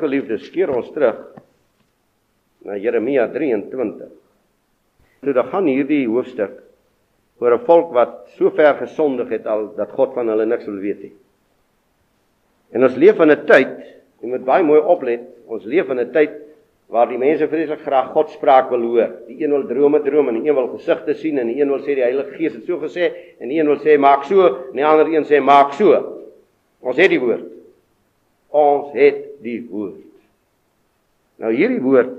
geliefdes, keer ons terug na Jeremia 23. So dan gaan hierdie hoofstuk oor 'n volk wat so ver gesondig het al dat God van hulle niks wil weet nie. En ons leef in 'n tyd, jy moet baie mooi oplet, ons leef in 'n tyd waar die mense vreeslik graag God spraak wil hoor. Die een wil drome droom en die een wil gesigte sien en die een wil sê die Heilige Gees het so gesê en die een wil sê maak so en die ander een sê maak so. Ons het die woord. Ons het die woord. Nou hierdie woord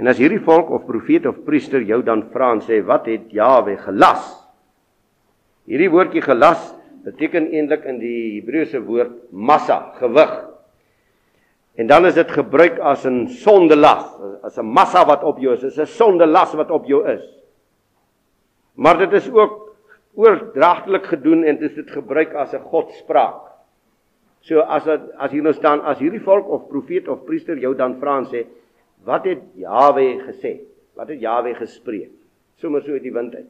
en as hierdie volk of profeet of priester jou dan vra en sê wat het Jawe gelas? Hierdie woordjie gelas beteken eintlik in die Hebreëse woord massa, gewig. En dan is dit gebruik as 'n sondelas, as 'n massa wat op jou is, is 'n sondelas wat op jou is. Maar dit is ook oordraagtelik gedoen en dit is dit gebruik as 'n godspraak. So as dat as hier nou staan as hierdie volk of profeet of priester jou dan vra en sê wat het Jawe gesê? Wat het Jawe gespreek? Sommers so uit die wind uit.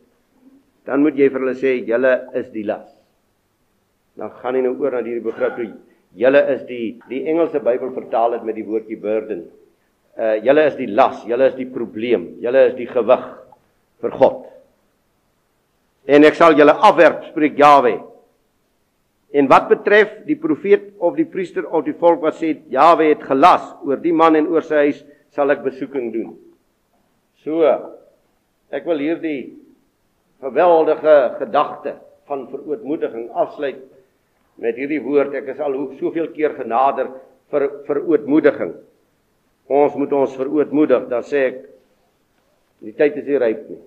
Dan moet jy vir hulle sê julle is die las. Dan gaan jy nou oor na hierdie begrip toe julle is die die Engelse Bybel vertaal dit met die woordjie burden. Uh julle is die las, julle is die probleem, julle is die gewig vir God. En ek sal julle afwerp, spreek Jawe. En wat betref die profeet of die priester of die volk wat sê Jawe het gelas oor die man en oor sy huis sal ek besoeking doen. So ek wil hierdie geweldige gedagte van verootmoediging afsluit met hierdie woord ek is al hoe soveel keer genader vir verootmoediging. Ons moet ons verootmoedig, dan sê ek die tyd is nie ryp nie.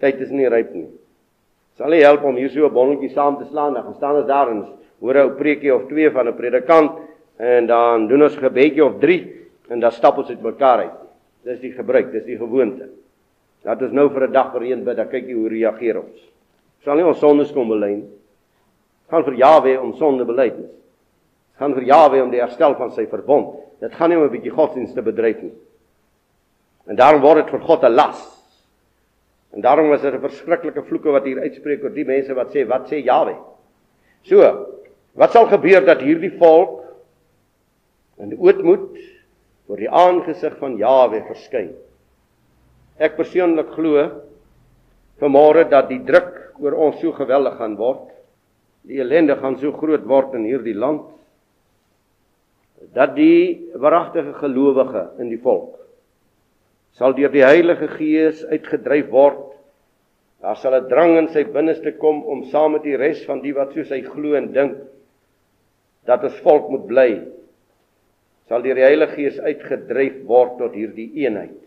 Tyd is nie ryp nie sal nie help om hier so 'n bonnetjie saam te slaan dan staan ons daar en hoor 'n preekie of twee van 'n predikant en dan doen ons 'n gebedjie of 3 en dan stap ons uit mekaar uit. Dis die gebruik, dis die gewoonte. Dat ons nou vir 'n dag vereen bid, dan kyk jy hoe reageer ons. Sal nie ons sondes kom bely nie. Gaan vir Jawe om sonde belydenis. Gaan vir Jawe om die herstel van sy verbond. Dit gaan nie om 'n bietjie godsdienste bedryf nie. En daarom word dit vir God 'n las. En daarom was dit 'n verskriklike vloeke wat hier uitspreek oor die mense wat sê wat sê Jawe. So, wat sal gebeur dat hierdie volk in ootmoed voor die aangesig van Jawe verskyn? Ek persoonlik glo vanmôre dat die druk oor ons so geweldig gaan word. Die ellende gaan so groot word in hierdie land dat die waaragtige gelowige in die volk sal deur die Heilige Gees uitgedryf word. Daar sal 'n drang in sy binneste kom om saam met die res van die wat soos hy glo en dink dat ons volk moet bly. Sal deur die Heilige Gees uitgedryf word tot hierdie eenheid.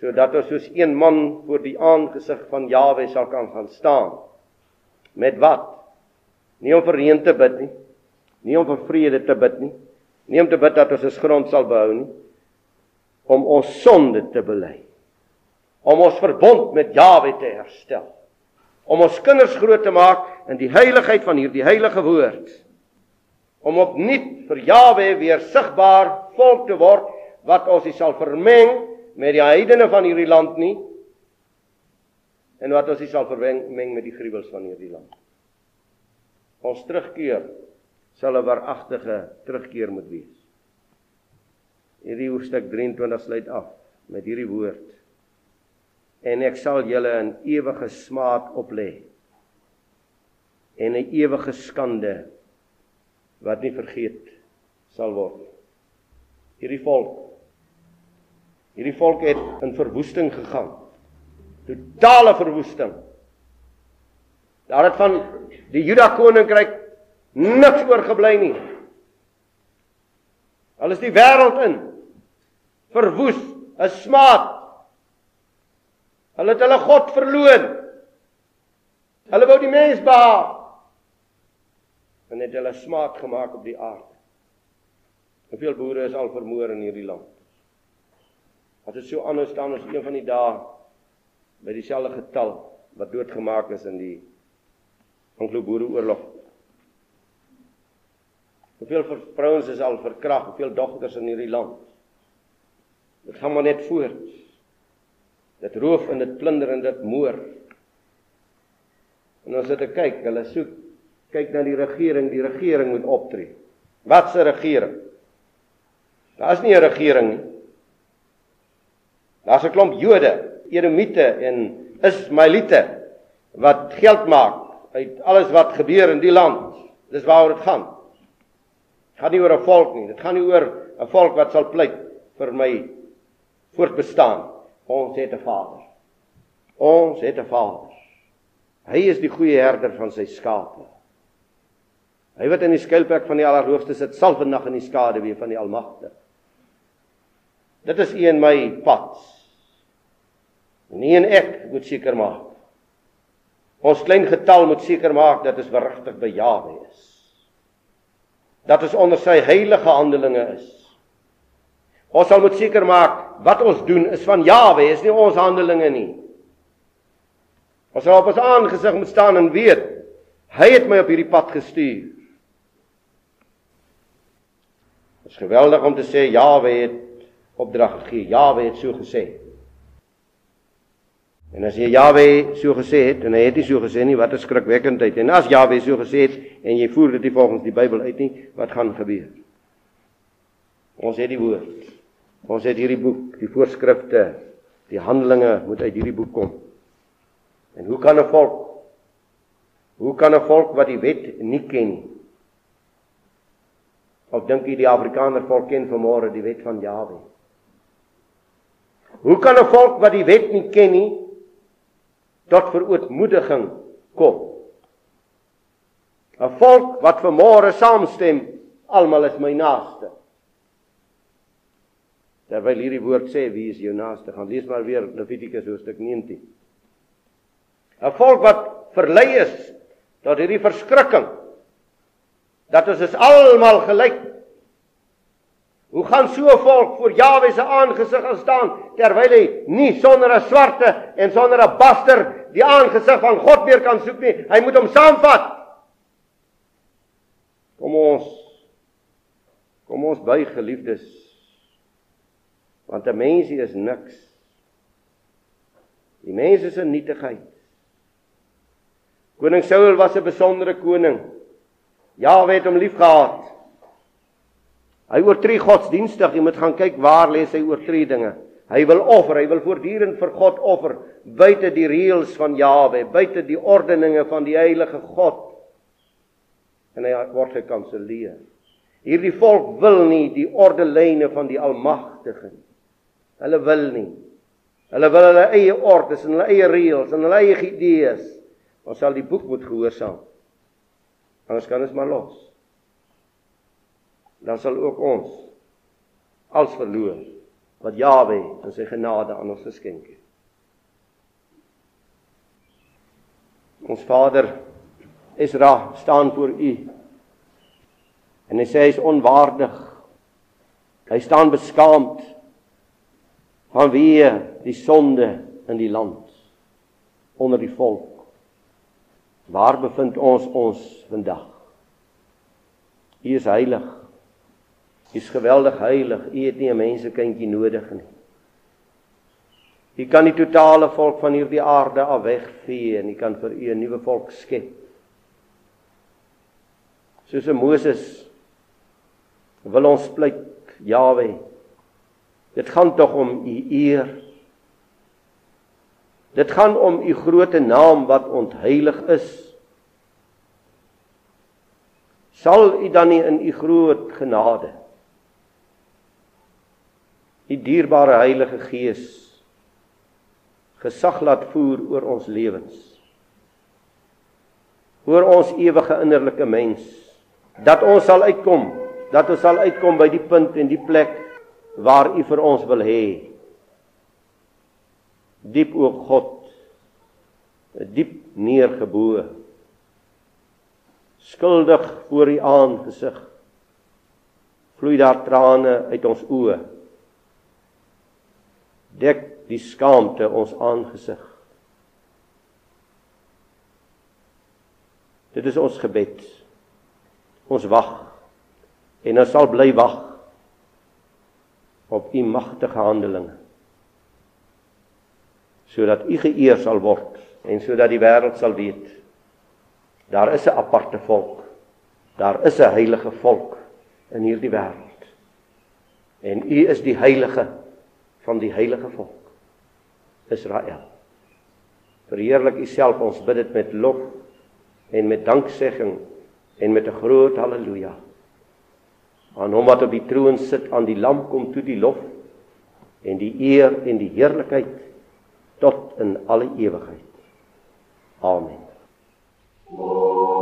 Sodat ons soos een man voor die aangesig van Jawe sal kan gaan staan. Met wat? Nie om vir reën te bid nie. Nie om vir vrede te bid nie. Nie om te bid dat ons ons grond sal behou nie om ons sonde te bely. Om ons verbond met Jawe te herstel. Om ons kinders groot te maak in die heiligheid van hierdie heilige woord. Om opnuut vir Jawe weer sigbaar volk te word wat ons nie sal vermeng met die heidene van hierdie land nie en wat ons nie sal vermeng met die gruwels van hierdie land. Ons terugkeer sal 'n waaragtige terugkeer moet wees. Hierdie hoofstuk 23 sluit af met hierdie woord. En ek sal julle in ewige smaad oplê en 'n ewige skande wat nie vergeet sal word. Hierdie volk hierdie volk het in verwoesting gegaan. Totale verwoesting. Daar het van die Juda koninkryk niks oorgebly nie. Al is die wêreld in verwoes, 'n smaad. Hulle het hulle God verloon. Hulle wou die mens behaag. En het hulle smaad gemaak op die aarde. Hoeveel boere is al vermoor in hierdie land? As dit so anders staan as een van die dae by dieselfde getal wat doodgemaak is in die Anglo-Boereoorlog. Hoeveel vrouens is al verkragt, hoeveel dogters in hierdie land? Gaan maar net voort. Dit roof en dit plunder en dit moord. En ons het te kyk, hulle soek kyk na die regering, die regering moet optree. Wat se regering? Daar's nie 'n regering nie. Daar's 'n klomp Jode, Edomite en Ismaelite wat geld maak uit alles wat gebeur in die land. Dis waaroor dit gaan. Dit gaan nie oor 'n volk nie. Dit gaan nie oor 'n volk wat sal pleit vir my voortbestaan. Ons het 'n Vader. Ons het 'n Vader. Hy is die goeie herder van sy skape. Hy wat in die skuilplek van die Allerhoogste sit, sal vandag in die skade wees van die Almagtige. Dit is een my pad. Nie en ek moet seker maak. Ons klein getal moet seker maak dat ons verrigtig by Jahwe is. Dat ons onder sy heilige handelinge is. Ons sal moet seker maak wat ons doen is van Jahwe, is nie ons handelinge nie. Ons sal op ons aangesig moet staan en weet hy het my op hierdie pad gestuur. Dit is geweldig om te sê Jahwe het opdrag gegee. Jahwe het so gesê. En as jy Jahwe so gesê het en hy het nie so gesê nie, wat 'n skrikwekkendheid. En as Jahwe so gesê het en jy voer dit nie volgens die Bybel uit nie, wat gaan gebeur? Ons het die woord. Ons het hierdie boek, die voorskrifte, die handelinge moet uit hierdie boek kom. En hoe kan 'n volk hoe kan 'n volk wat die wet nie ken nie? Of dink jy die Afrikaner volk ken vanmôre die wet van Jahwe? Hoe kan 'n volk wat die wet nie ken nie tot verootmoediging kom? 'n Volk wat vanmôre saamstem, almal is my naaste. Terwyl hierdie woord sê wie is jou naaste? Gaan lees maar weer Levitikus hoofstuk 19. 'n Volk wat verlei is tot hierdie verskrikking dat ons is almal gelyk. Hoe gaan so 'n volk voor Jahwe se aangesig gaan staan terwyl hy nie sonder 'n swarte en sonder 'n baster die aangesig van God meer kan soek nie? Hy moet hom saamvat. Kom ons Kom ons by geliefdes want 'n mensie is niks. Die mens is 'n nietigheid. Koning Saul was 'n besondere koning. Jahwe het hom liefgehad. Hy oortree godsdienstig. Jy moet gaan kyk waar lê sy oortredinge. Hy wil offer, hy wil voortdurend vir God offer buite die reëls van Jahwe, buite die ordeninge van die heilige God. En hy word gekanselleer. Hierdie volk wil nie die ordelyne van die Almagtige nie. Hulle wil nie. Hulle wil hulle eie ordes en hulle eie reëls en hulle eie idees. Ons sal die boek moet gehoorsaam. Anders kan ons maar los. Dan sal ook ons als verloor wat Jawe in sy genade aan ons geskenk het. Ons Vader Esra staan voor U. En hy sê hy is onwaardig. Hy staan beskaamd vanweë die sonde in die land onder die volk. Waar bevind ons ons vandag? U is heilig. U is geweldig heilig. U het nie 'n mensekindjie nodig nie. U kan die totale volk van hierdie aarde af wegvee en u kan vir u 'n nuwe volk skep. Soos 'n Moses wil ons pleit Jawe Dit gaan tog om u eer. Dit gaan om u groote naam wat ontheilig is. Sal u dan nie in u groot genade die dierbare Heilige Gees gesag laat voer oor ons lewens oor ons ewige innerlike mens dat ons sal uitkom dat ons sal uitkom by die punt en die plek waar u vir ons wil hê diep o God diep neergebo skuldig voor u aangesig vloei daar trane uit ons oë dek die skaamte ons aangesig. Dit is ons gebed. Ons wag en ons sal bly wag op u magtige handelinge. Sodat u geëer sal word en sodat die wêreld sal weet daar is 'n aparte volk. Daar is 'n heilige volk in hierdie wêreld. En u is die heilige van die heilige volk Israel. Verheerlik U self, ons bid dit met lof en met danksegging en met 'n groot haleluja. Aan hom wat op die troon sit, aan die lam kom toe die lof en die eer en die heerlikheid tot in alle ewigheid. Amen. Oh.